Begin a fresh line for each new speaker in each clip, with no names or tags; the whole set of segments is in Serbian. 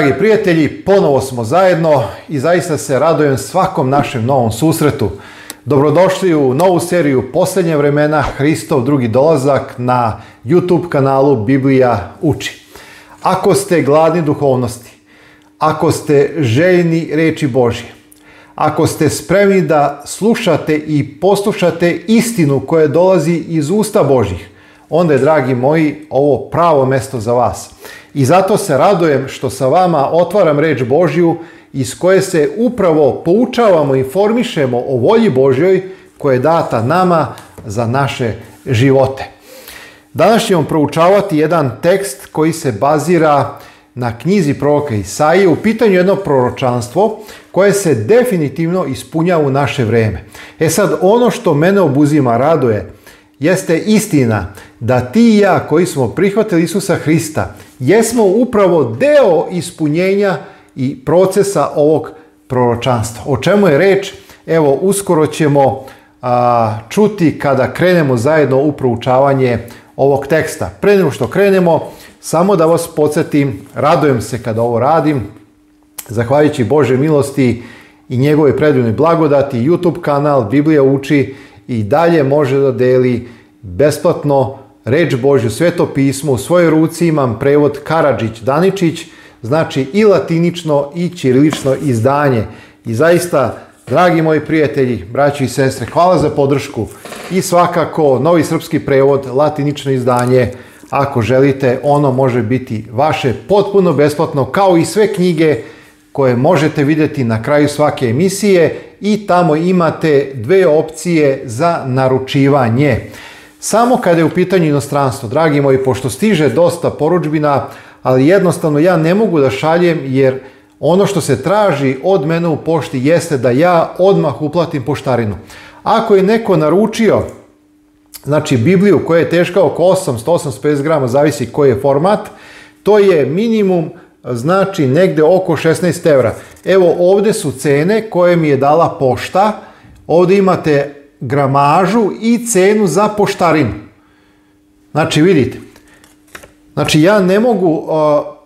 dragi prijatelji, ponovo smo zajedno i zaista se radujem svakom našem novom susretu. Dobrodošli u novu seriju Posljednje vremena Hristov drugi dolazak na YouTube kanalu Biblija uči. Ako ste gladni duhovnosti, ako ste željni reči Božje, ako ste spremni da slušate i poslušate istinu koja dolazi iz usta Božjih, onda je, dragi moji, ovo pravo mesto za vas. I zato se radojem što sa vama otvaram reč Božju iz koje se upravo poučavamo, i formišemo o volji Božjoj koja je data nama za naše živote. Danas ćemo proučavati jedan tekst koji se bazira na knjizi proroka Isaije. U pitanju jedno proročanstvo koje se definitivno ispunja u naše vrijeme. E sad, ono što mene obuzima raduje jeste istina da ti i ja koji smo prihvatili Isusa Hrista jesmo upravo deo ispunjenja i procesa ovog proročanstva. O čemu je reč? Evo, uskoro ćemo čuti kada krenemo zajedno u proučavanje ovog teksta. Pre nego što krenemo, samo da vas podsjetim, radujem se kada ovo radim, zahvaljujući Bože milosti i njegove predivne blagodati, YouTube kanal Biblija uči i dalje može da deli besplatno reč Božju, sveto pismo, u svojoj ruci imam prevod Karadžić Daničić, znači i latinično i ćirilično izdanje. I zaista, dragi moji prijatelji, braći i sestre, hvala za podršku i svakako novi srpski prevod, latinično izdanje, ako želite, ono može biti vaše potpuno besplatno, kao i sve knjige koje možete vidjeti na kraju svake emisije i tamo imate dve opcije za naručivanje. Samo kada je u pitanju inostranstvo, dragi moji, pošto stiže dosta poručbina, ali jednostavno ja ne mogu da šaljem jer ono što se traži od mene u pošti jeste da ja odmah uplatim poštarinu. Ako je neko naručio znači Bibliju koja je teška oko 800-850 grama, zavisi koji je format, to je minimum znači negde oko 16 evra. Evo ovdje su cene koje mi je dala pošta, ovdje imate gramažu i cenu za poštarinu. Znači vidite, znači ja ne mogu uh,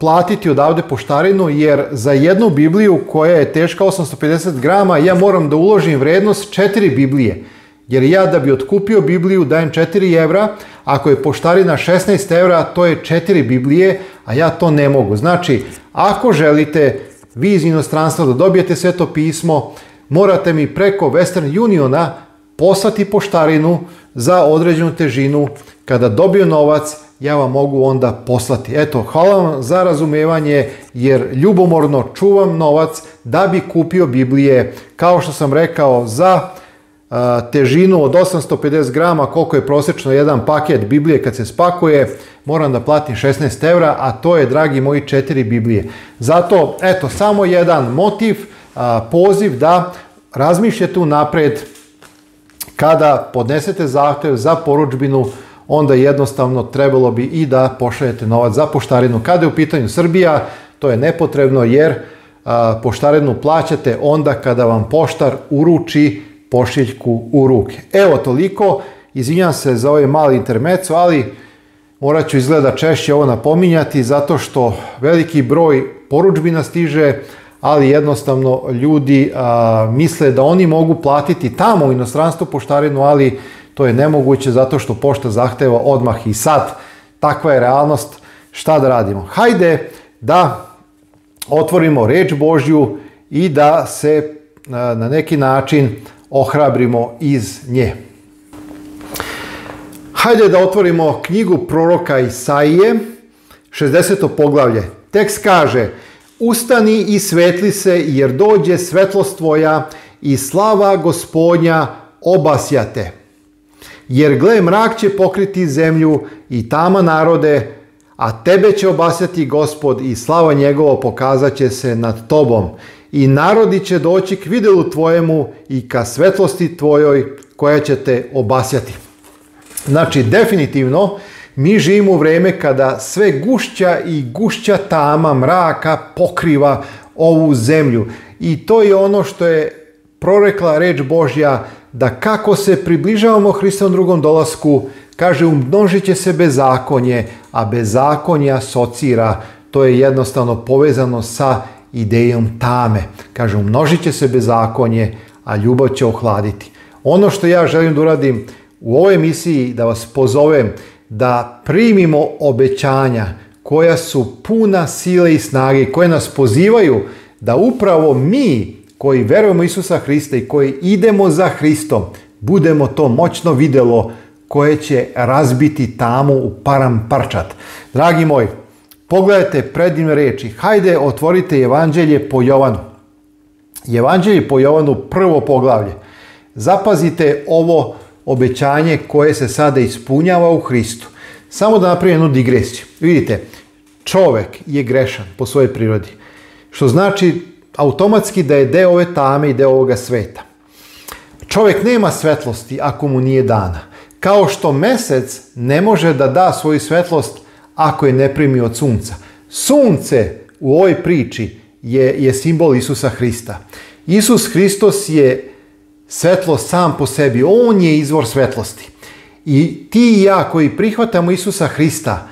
platiti odavde poštarinu jer za jednu Bibliju koja je teška 850 grama ja moram da uložim vrednost četiri Biblije. Jer ja da bi otkupio Bibliju dajem 4 evra, ako je poštarina 16 evra to je 4 Biblije, a ja to ne mogu. Znači, ako želite vi iz inostranstva da dobijete sve to pismo, morate mi preko Western Uniona poslati poštarinu za određenu težinu. Kada dobiju novac, ja vam mogu onda poslati. Eto, hvala vam za razumijevanje jer ljubomorno čuvam novac da bi kupio Biblije. Kao što sam rekao, za težinu od 850 grama, koliko je prosječno jedan paket Biblije kad se spakuje, moram da platim 16 eura, a to je, dragi moji, četiri Biblije. Zato, eto, samo jedan motiv, poziv da razmišljate unapred kada podnesete zahtjev za poručbinu, onda jednostavno trebalo bi i da pošaljete novac za poštarinu. Kada je u pitanju Srbija, to je nepotrebno jer poštarinu plaćate onda kada vam poštar uruči pošiljku u ruke. Evo toliko, izvinjam se za ovaj mali intermecu, ali morat ću izgleda češće ovo napominjati zato što veliki broj poručbina stiže, ali jednostavno ljudi misle da oni mogu platiti tamo u inostranstvu poštarinu, ali to je nemoguće zato što pošta zahteva odmah i sad. Takva je realnost. Šta da radimo? Hajde da otvorimo reč Božju i da se na neki način ohrabrimo iz nje. Hajde da otvorimo knjigu proroka Isaije, 60. poglavlje. Tekst kaže, Ustani i svetli se, jer dođe svetlost tvoja i slava gospodnja obasjate. Jer gle, mrak će pokriti zemlju i tama narode, a tebe će obasjati gospod i slava njegova pokazat će se nad tobom. I narodi će doći k videlu tvojemu i ka svetlosti tvojoj koja će te obasjati. Znači, definitivno, mi živimo u vrijeme kada sve gušća i gušća tama mraka pokriva ovu zemlju. I to je ono što je prorekla reč Božja da kako se približavamo Hristovom drugom dolasku, kaže umnožit će se bezakonje, a bezakonje asocira, to je jednostavno povezano sa idejom tame. Kaže umnožit će se bezakonje, a ljubav će ohladiti. Ono što ja želim da uradim u ovoj emisiji, da vas pozovem da primimo obećanja koja su puna sile i snage, koje nas pozivaju da upravo mi koji verujemo Isusa Hrista i koji idemo za Hristom, budemo to moćno vidjelo koje će razbiti tamu u param parčat. Dragi moji, pogledajte prednjim riječi. Hajde otvorite Evanđelje po Jovanu. Evanđelje po Jovanu prvo poglavlje. Zapazite ovo obećanje koje se sada ispunjava u Hristu. Samo da napravim jednu digresiju. Vidite, čovek je grešan po svojoj prirodi. Što znači automatski da je deo ove tame i deo ovoga sveta. Čovjek nema svetlosti ako mu nije dana. Kao što mesec ne može da da svoju svetlost ako je ne primi od sunca. Sunce u ovoj priči je, je simbol Isusa Hrista. Isus Hristos je Svetlo sam po sebi, on je izvor svetlosti. I ti i ja koji prihvatamo Isusa Hrista,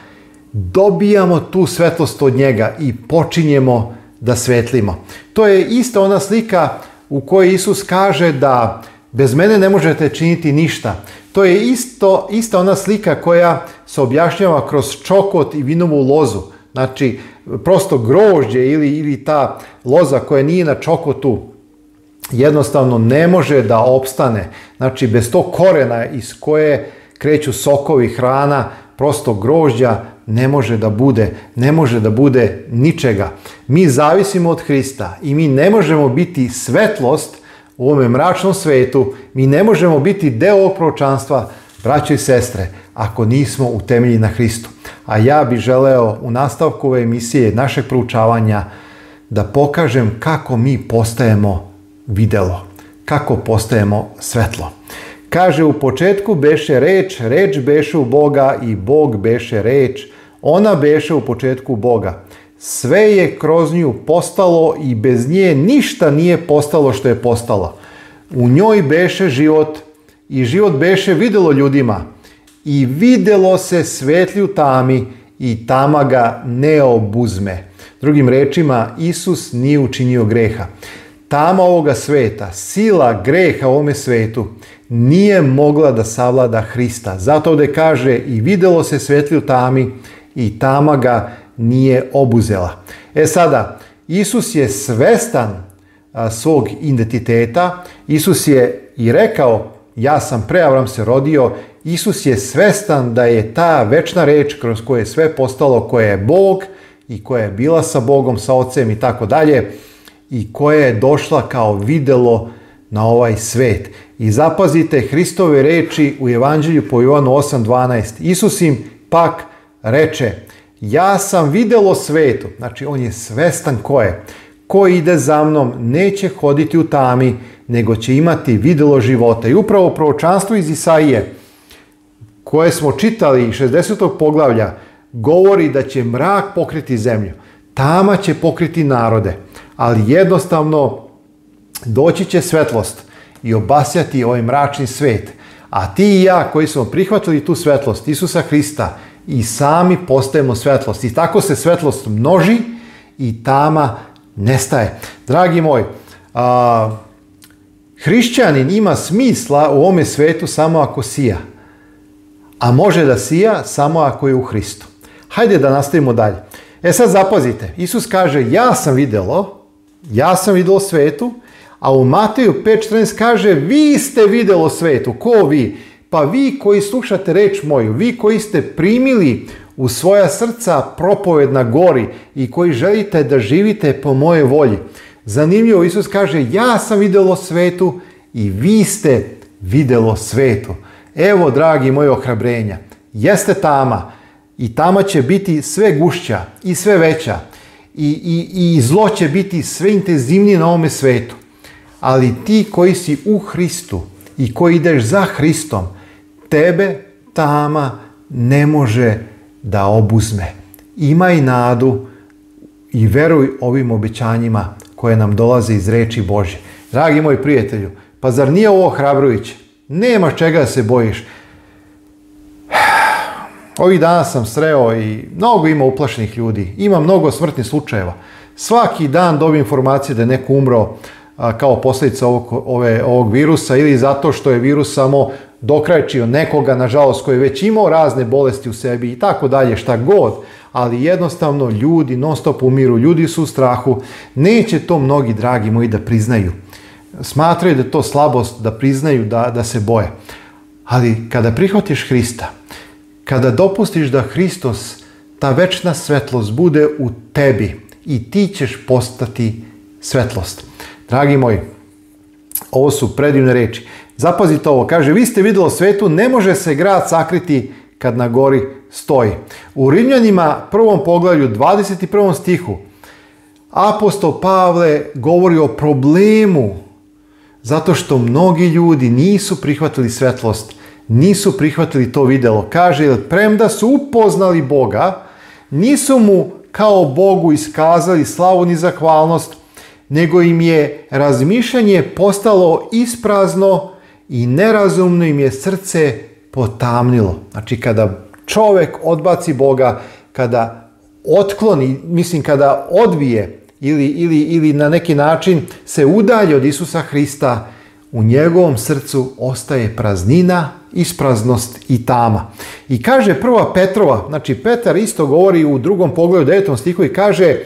dobijamo tu svetlost od njega i počinjemo da svetlimo. To je ista ona slika u kojoj Isus kaže da bez mene ne možete činiti ništa. To je isto, ista ona slika koja se objašnjava kroz čokot i vinovu lozu. Znači, prosto grožđe ili, ili ta loza koja nije na čokotu jednostavno ne može da opstane. Znači, bez tog korena iz koje kreću sokovi hrana, prosto grožđa, ne može da bude, ne može da bude ničega. Mi zavisimo od Hrista i mi ne možemo biti svetlost u ovome mračnom svetu, mi ne možemo biti deo ovog braće i sestre, ako nismo temelji na Hristu. A ja bih želeo u nastavku ove emisije našeg proučavanja da pokažem kako mi postajemo videlo, kako postajemo svetlo. Kaže u početku beše reč, reč beše u Boga i Bog beše reč, ona beše u početku Boga. Sve je kroz nju postalo i bez nje ništa nije postalo što je postalo. U njoj beše život i život beše videlo ljudima i videlo se svetlju tami i tama ga ne obuzme. Drugim rečima, Isus nije učinio greha tama ovoga sveta, sila greha u ovome svetu nije mogla da savlada Hrista. Zato ovdje kaže i vidjelo se svetlju tami i tama ga nije obuzela. E sada, Isus je svestan svog identiteta, Isus je i rekao ja sam pre se rodio, Isus je svestan da je ta večna reč kroz koje je sve postalo, koja je Bog i koja je bila sa Bogom, sa Ocem i tako dalje, i koja je došla kao videlo na ovaj svet. I zapazite Hristove reči u Evanđelju po Jovanu 8.12. Isus im pak reče, ja sam videlo svetu, znači on je svestan ko je, ko ide za mnom neće hoditi u tami, nego će imati videlo života. I upravo proočanstvu iz Isaije, koje smo čitali 60. poglavlja, govori da će mrak pokriti zemlju, tama će pokriti narode ali jednostavno doći će svetlost i obasjati ovaj mračni svet. A ti i ja koji smo prihvatili tu svetlost Isusa Hrista i sami postajemo svetlost. I tako se svetlost množi i tama nestaje. Dragi moj, a, hrišćanin ima smisla u ovome svetu samo ako sija. A može da sija samo ako je u Hristu. Hajde da nastavimo dalje. E sad zapazite, Isus kaže, ja sam vidjelo ja sam vidjelo svetu, a u Mateju 5.14 kaže vi ste vidjelo svetu. Ko vi? Pa vi koji slušate reč moju, vi koji ste primili u svoja srca propoved na gori i koji želite da živite po moje volji. Zanimljivo, Isus kaže ja sam vidjelo svetu i vi ste vidjelo svetu. Evo, dragi moji ohrabrenja, jeste tama i tama će biti sve gušća i sve veća i, i, zlo će biti sve intenzivnije na ovome svetu. Ali ti koji si u Hristu i koji ideš za Hristom, tebe tama ne može da obuzme. Imaj nadu i veruj ovim obećanjima koje nam dolaze iz reči Bože. Dragi moji prijatelju, pa zar nije ovo hrabrujuće? Nema čega se bojiš. Ovih dana sam sreo i mnogo ima uplašenih ljudi, ima mnogo smrtnih slučajeva. Svaki dan dobijem informacije da je neko umro kao posljedica ovog, ove, ovog virusa ili zato što je virus samo dokrajčio nekoga, nažalost, koji je već imao razne bolesti u sebi i tako dalje, šta god. Ali jednostavno ljudi non stop umiru, ljudi su u strahu. Neće to mnogi, dragi moji, da priznaju. Smatraju da je to slabost, da priznaju da, da se boje. Ali kada prihvatiš Hrista, kada dopustiš da Hristos, ta večna svetlost, bude u tebi i ti ćeš postati svetlost. Dragi moji, ovo su predivne reči. Zapazite ovo, kaže, vi ste vidjeli svetu, ne može se grad sakriti kad na gori stoji. U Rimljanima prvom poglavlju 21. stihu apostol Pavle govori o problemu zato što mnogi ljudi nisu prihvatili svetlost nisu prihvatili to videlo. Kaže, jer premda su upoznali Boga, nisu mu kao Bogu iskazali slavu ni zahvalnost, nego im je razmišljanje postalo isprazno i nerazumno im je srce potamnilo. Znači, kada čovjek odbaci Boga, kada otkloni, mislim, kada odbije ili, ili, ili na neki način se udalji od Isusa Hrista, u njegovom srcu ostaje praznina, ispraznost i tama. I kaže prva Petrova, znači Petar isto govori u drugom pogledu, devetom stihu i kaže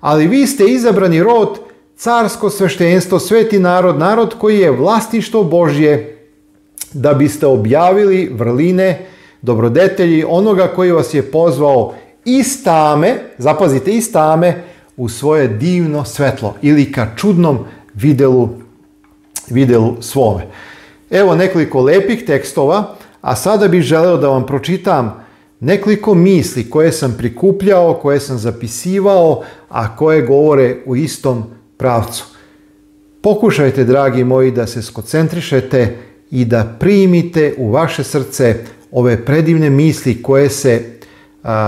ali vi ste izabrani rod, carsko sveštenstvo, sveti narod, narod koji je vlastištvo Božje, da biste objavili vrline, dobrodetelji onoga koji vas je pozvao iz tame, zapazite, iz tame, u svoje divno svetlo ili ka čudnom videlu videlu svome. Evo nekoliko lepih tekstova, a sada bih želeo da vam pročitam nekoliko misli koje sam prikupljao, koje sam zapisivao, a koje govore u istom pravcu. Pokušajte, dragi moji, da se skocentrišete i da primite u vaše srce ove predivne misli koje se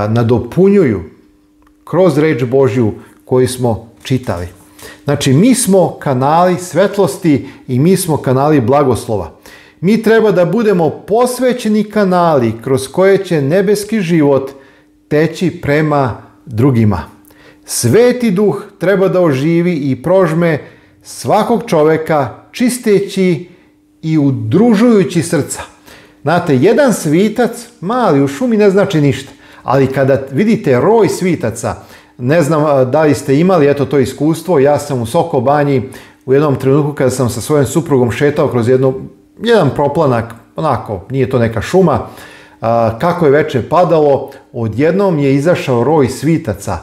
nadopunjuju kroz reč Božju koju smo čitali. Znači, mi smo kanali svetlosti i mi smo kanali blagoslova. Mi treba da budemo posvećeni kanali kroz koje će nebeski život teći prema drugima. Sveti duh treba da oživi i prožme svakog čoveka čisteći i udružujući srca. Znate, jedan svitac, mali u šumi, ne znači ništa. Ali kada vidite roj svitaca, ne znam da li ste imali eto to iskustvo, ja sam u Soko banji u jednom trenutku kada sam sa svojom suprugom šetao kroz jednu, jedan proplanak, onako, nije to neka šuma, kako je veče padalo, odjednom je izašao roj svitaca.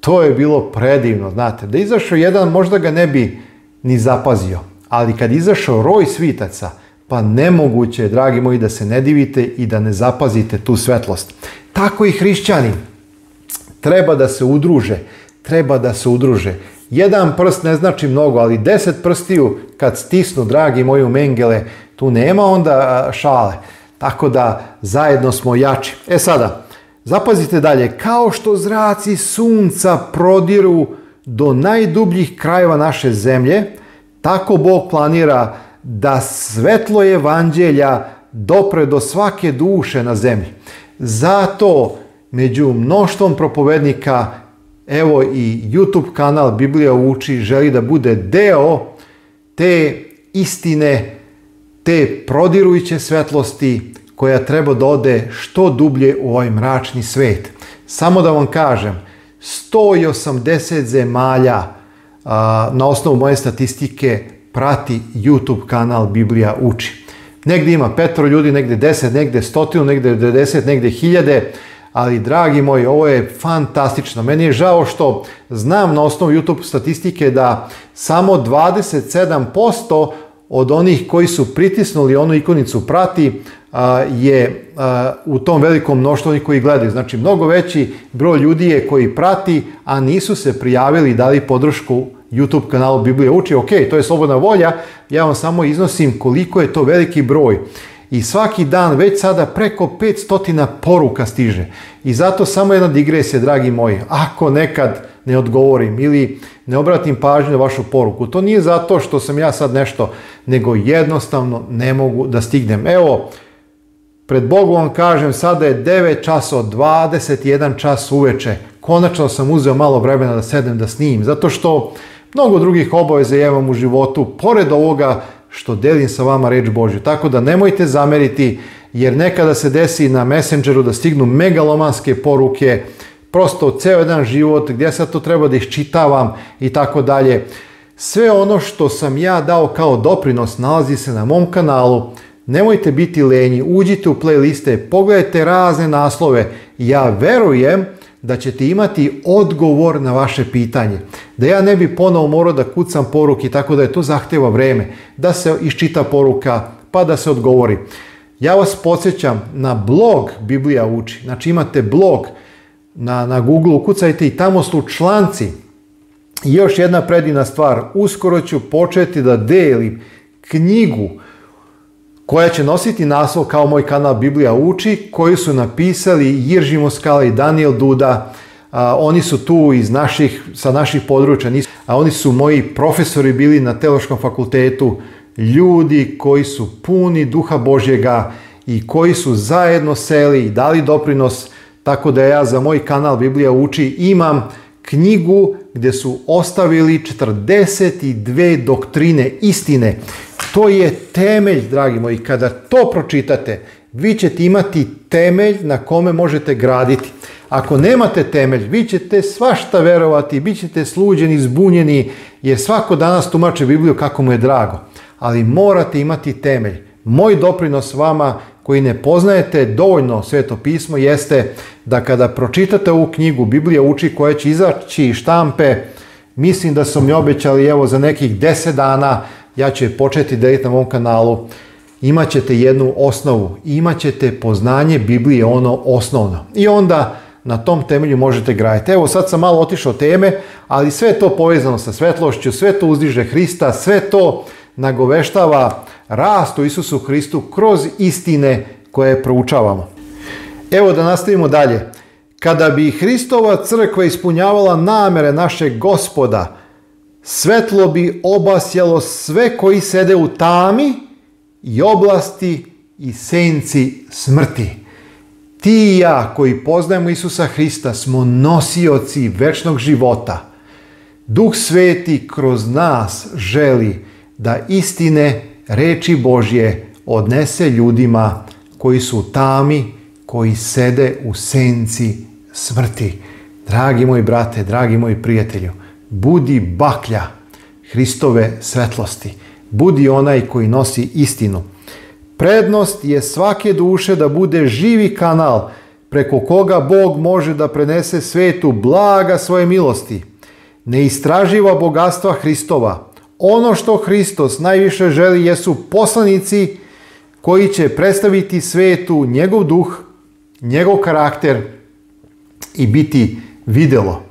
To je bilo predivno, znate. Da izašao jedan, možda ga ne bi ni zapazio. Ali kad izašao roj svitaca, pa nemoguće je, dragi moji, da se ne divite i da ne zapazite tu svetlost. Tako i hrišćani. Treba da se udruže. Treba da se udruže. Jedan prst ne znači mnogo, ali deset prstiju kad stisnu, dragi moji mengele, tu nema onda šale. Tako da zajedno smo jači. E sada, zapazite dalje. Kao što zraci sunca prodiru do najdubljih krajeva naše zemlje, tako Bog planira da svetlo evanđelja dopre do svake duše na zemlji. Zato među mnoštvom propovednika, evo i YouTube kanal Biblija uči želi da bude deo te istine, te prodirujuće svetlosti koja treba da ode što dublje u ovaj mračni svet. Samo da vam kažem, 180 zemalja na osnovu moje statistike prati YouTube kanal Biblija uči. Negdje ima petro ljudi, negdje deset, negdje stotinu, negdje deset, negdje hiljade ali dragi moji, ovo je fantastično. Meni je žao što znam na osnovu YouTube statistike da samo 27% od onih koji su pritisnuli onu ikonicu prati je u tom velikom mnoštvu onih koji gledaju. Znači, mnogo veći broj ljudi je koji prati, a nisu se prijavili dali podršku YouTube kanalu Biblija uči. Ok, to je slobodna volja, ja vam samo iznosim koliko je to veliki broj i svaki dan već sada preko 500 poruka stiže. I zato samo jedna digresija, dragi moji, ako nekad ne odgovorim ili ne obratim pažnju na vašu poruku, to nije zato što sam ja sad nešto, nego jednostavno ne mogu da stignem. Evo, pred Bogom vam kažem, sada je 9 21 čas uveče. Konačno sam uzeo malo vremena da sedem da snimim, zato što mnogo drugih obaveza imam u životu, pored ovoga što delim sa vama reč Božju. Tako da nemojte zameriti jer nekada se desi na Messengeru da stignu megalomanske poruke, prosto ceo jedan život, gdje sad to treba da iščitavam i tako dalje. Sve ono što sam ja dao kao doprinos nalazi se na mom kanalu. Nemojte biti lenji, uđite u playliste, pogledajte razne naslove. Ja verujem da ćete imati odgovor na vaše pitanje. Da ja ne bi ponovo morao da kucam poruki, tako da je to zahtjeva vreme. Da se iščita poruka, pa da se odgovori. Ja vas podsjećam na blog Biblija uči. Znači imate blog na, na Google, kucajte i tamo su članci. I još jedna predivna stvar, uskoro ću početi da delim knjigu koja će nositi naslov kao moj kanal Biblija uči, koji su napisali Jirži Moskala i Daniel Duda. oni su tu iz naših, sa naših područja, a oni su moji profesori bili na Teološkom fakultetu, ljudi koji su puni duha Božjega i koji su zajedno seli i dali doprinos, tako da ja za moj kanal Biblija uči imam knjigu gdje su ostavili 42 doktrine istine to je temelj, dragi moji. Kada to pročitate, vi ćete imati temelj na kome možete graditi. Ako nemate temelj, vi ćete svašta verovati, bit ćete sluđeni, zbunjeni, jer svako danas tumače Bibliju kako mu je drago. Ali morate imati temelj. Moj doprinos vama koji ne poznajete dovoljno sveto pismo jeste da kada pročitate ovu knjigu Biblija uči koja će izaći štampe, mislim da su mi obećali evo za nekih deset dana ja ću je početi deliti na ovom kanalu, imat ćete jednu osnovu, imat ćete poznanje Biblije, ono osnovno. I onda na tom temelju možete graditi. Evo sad sam malo otišao teme, ali sve to povezano sa svetlošću, sve to uzdiže Hrista, sve to nagoveštava rast u Isusu Hristu kroz istine koje proučavamo. Evo da nastavimo dalje. Kada bi Hristova crkva ispunjavala namere našeg gospoda, Svetlo bi obasjalo sve koji sede u tami i oblasti i senci smrti. Ti i ja koji poznajemo Isusa Hrista smo nosioci večnog života. Duh Sveti kroz nas želi da istine reči Božje odnese ljudima koji su tami, koji sede u senci smrti. Dragi moji brate, dragi moji prijatelju, budi baklja Hristove svetlosti. Budi onaj koji nosi istinu. Prednost je svake duše da bude živi kanal preko koga Bog može da prenese svetu blaga svoje milosti. Neistraživa bogatstva Hristova. Ono što Hristos najviše želi jesu poslanici koji će predstaviti svetu njegov duh, njegov karakter i biti videlo.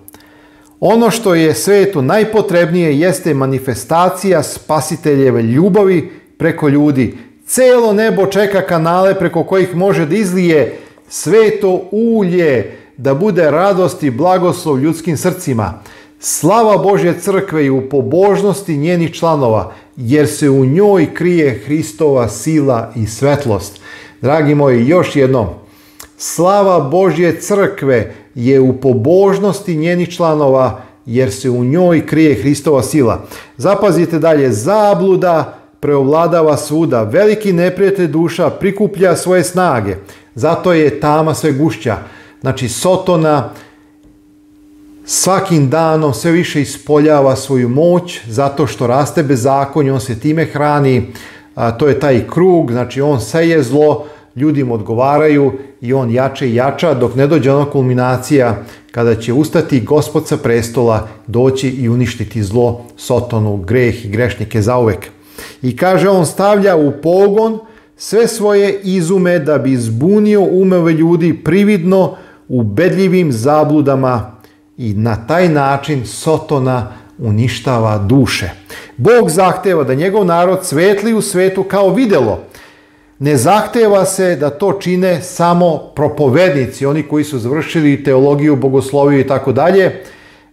Ono što je svetu najpotrebnije jeste manifestacija spasiteljeve ljubavi preko ljudi. Celo nebo čeka kanale preko kojih može da izlije sveto ulje, da bude radost i blagoslov ljudskim srcima. Slava Božje crkve i u pobožnosti njenih članova, jer se u njoj krije Hristova sila i svetlost. Dragi moji, još jednom, slava Božje crkve je u pobožnosti njenih članova jer se u njoj krije Hristova sila. Zapazite dalje, zabluda preovladava svuda, veliki neprijatelj duša prikuplja svoje snage, zato je tama sve gušća. Znači, Sotona svakim danom sve više ispoljava svoju moć, zato što raste bezakonje, on se time hrani, a, to je taj krug, znači on seje zlo, ljudi odgovaraju i on jače i jača dok ne dođe ona kulminacija kada će ustati gospod sa prestola doći i uništiti zlo, sotonu, greh i grešnike uvek. I kaže on stavlja u pogon sve svoje izume da bi zbunio umeve ljudi prividno ubedljivim zabludama i na taj način Sotona uništava duše. Bog zahteva da njegov narod svetli u svetu kao videlo, ne zahteva se da to čine samo propovednici, oni koji su završili teologiju, bogosloviju i tako dalje,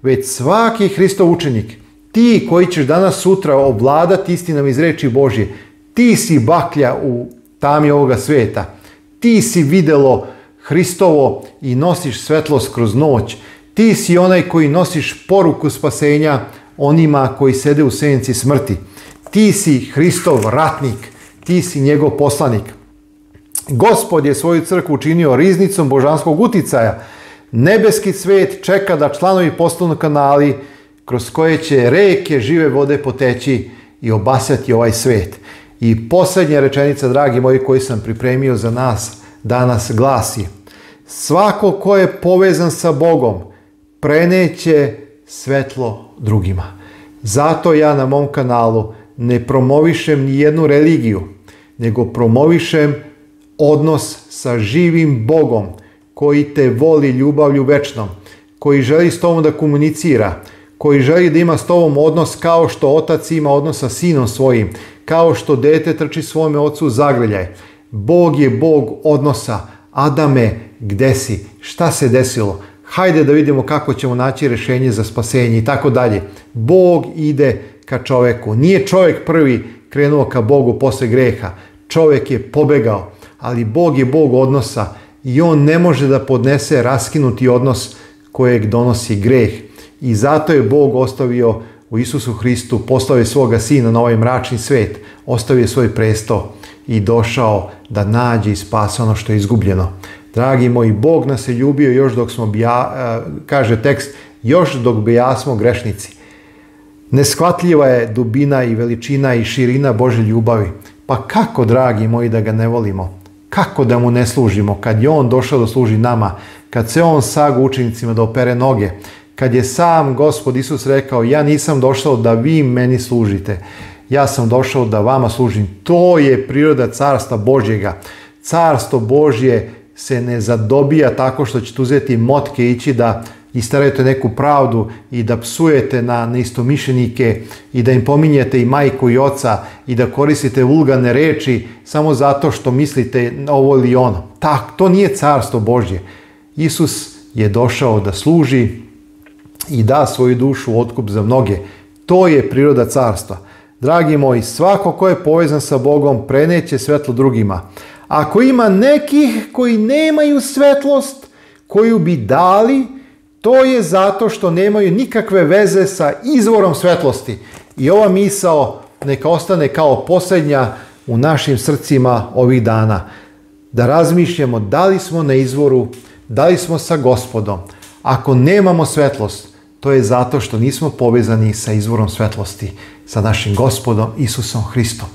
već svaki Hristov učenik, ti koji ćeš danas sutra obladati istinom iz reči Božje, ti si baklja u tami ovoga svijeta, ti si videlo Hristovo i nosiš svetlost kroz noć, ti si onaj koji nosiš poruku spasenja onima koji sede u senci smrti, ti si Hristov ratnik, ti si njegov poslanik. Gospod je svoju crkvu učinio riznicom božanskog uticaja. Nebeski svet čeka da članovi poslovnog kanali kroz koje će reke žive vode poteći i obasjati ovaj svet. I posljednja rečenica, dragi moji, koji sam pripremio za nas danas glasi Svako ko je povezan sa Bogom preneće svetlo drugima. Zato ja na mom kanalu ne promovišem ni jednu religiju, nego promovišem odnos sa živim Bogom koji te voli ljubavlju večnom, koji želi s tobom da komunicira, koji želi da ima s tobom odnos kao što otac ima odnos sa sinom svojim, kao što dete trči svome ocu zagrljaj. Bog je Bog odnosa. Adame, gde si? Šta se desilo? Hajde da vidimo kako ćemo naći rješenje za spasenje i tako dalje. Bog ide ka čoveku. Nije čovjek prvi krenuo ka Bogu posle greha. Čovjek je pobegao, ali Bog je Bog odnosa i on ne može da podnese raskinuti odnos kojeg donosi greh. I zato je Bog ostavio u Isusu Hristu, postao je svoga sina na ovaj mračni svet, ostavio je svoj presto i došao da nađe i spasa ono što je izgubljeno. Dragi moji, Bog nas je ljubio još dok smo, bija, eh, kaže tekst, još dok smo grešnici. Neshvatljiva je dubina i veličina i širina Bože ljubavi. Pa kako, dragi moji, da ga ne volimo? Kako da mu ne služimo? Kad je on došao da služi nama, kad se on sagu učenicima da opere noge, kad je sam gospod Isus rekao, ja nisam došao da vi meni služite, ja sam došao da vama služim. To je priroda carstva Božjega. Carstvo Božje se ne zadobija tako što ćete uzeti motke ići da istarajte neku pravdu i da psujete na neistomišljenike i da im pominjete i majku i oca i da koristite vulgane reči samo zato što mislite ovo ili ono. Tak, to nije carstvo Božje. Isus je došao da služi i da svoju dušu otkup za mnoge. To je priroda carstva. Dragi moji, svako ko je povezan sa Bogom preneće svetlo drugima. Ako ima nekih koji nemaju svetlost, koju bi dali to je zato što nemaju nikakve veze sa izvorom svetlosti. I ova misao neka ostane kao posljednja u našim srcima ovih dana. Da razmišljamo da li smo na izvoru, da li smo sa gospodom. Ako nemamo svetlost, to je zato što nismo povezani sa izvorom svetlosti, sa našim gospodom Isusom Hristom.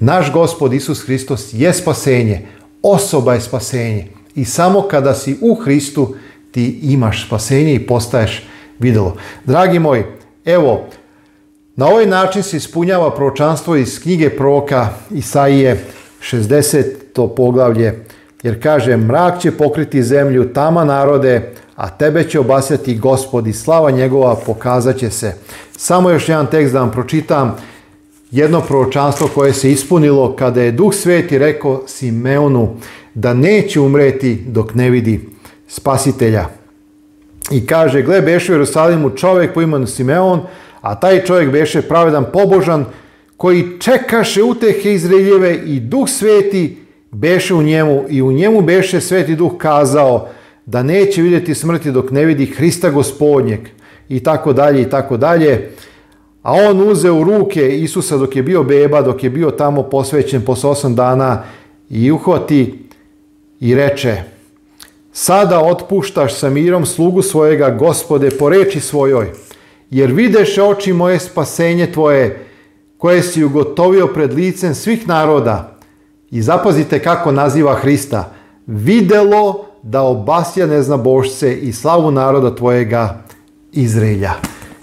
Naš gospod Isus Hristos je spasenje, osoba je spasenje. I samo kada si u Hristu, ti imaš spasenje i postaješ videlo. Dragi moji, evo, na ovaj način se ispunjava proročanstvo iz knjige proroka Isaije 60. To poglavlje, jer kaže, mrak će pokriti zemlju, tama narode, a tebe će obasjati gospod i slava njegova pokazat će se. Samo još jedan tekst da vam pročitam, jedno proročanstvo koje se ispunilo kada je Duh Sveti rekao Simeonu da neće umreti dok ne vidi spasitelja. I kaže, gle beše u Jerusalimu čovjek po imenu Simeon, a taj čovjek beše pravedan pobožan, koji čekaše utehe izredljive i duh sveti beše u njemu i u njemu beše sveti duh kazao da neće vidjeti smrti dok ne vidi Hrista gospodnjeg i tako dalje i tako dalje. A on uze u ruke Isusa dok je bio beba, dok je bio tamo posvećen posle osam dana i uhvati i reče Sada otpuštaš sa mirom slugu svojega gospode po reči svojoj, jer videš oči moje spasenje tvoje, koje si ugotovio pred licem svih naroda. I zapazite kako naziva Hrista. Videlo da obasja ne zna bošce i slavu naroda tvojega izrelja.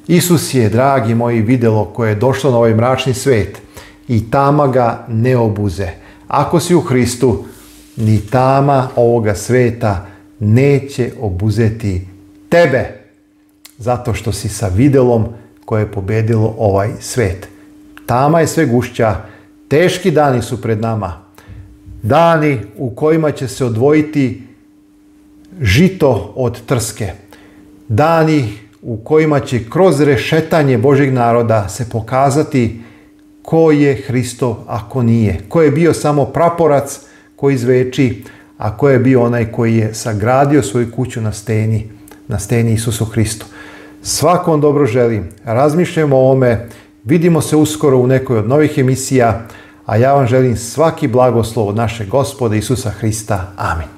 Isus je, dragi moji, videlo koje je došlo na ovaj mračni svet i tama ga ne obuze. Ako si u Hristu, ni tama ovoga sveta neće obuzeti tebe zato što si sa videlom koje je pobedilo ovaj svet. Tama je sve gušća, teški dani su pred nama. Dani u kojima će se odvojiti žito od trske. Dani u kojima će kroz rešetanje Božeg naroda se pokazati ko je Hristov, ako nije. Ko je bio samo praporac koji zveči a ko je bio onaj koji je sagradio svoju kuću na steni, na steni Isusu Hristu. Svakom dobro želim, razmišljamo o ome, vidimo se uskoro u nekoj od novih emisija, a ja vam želim svaki blagoslov od naše gospoda Isusa Hrista. Amin.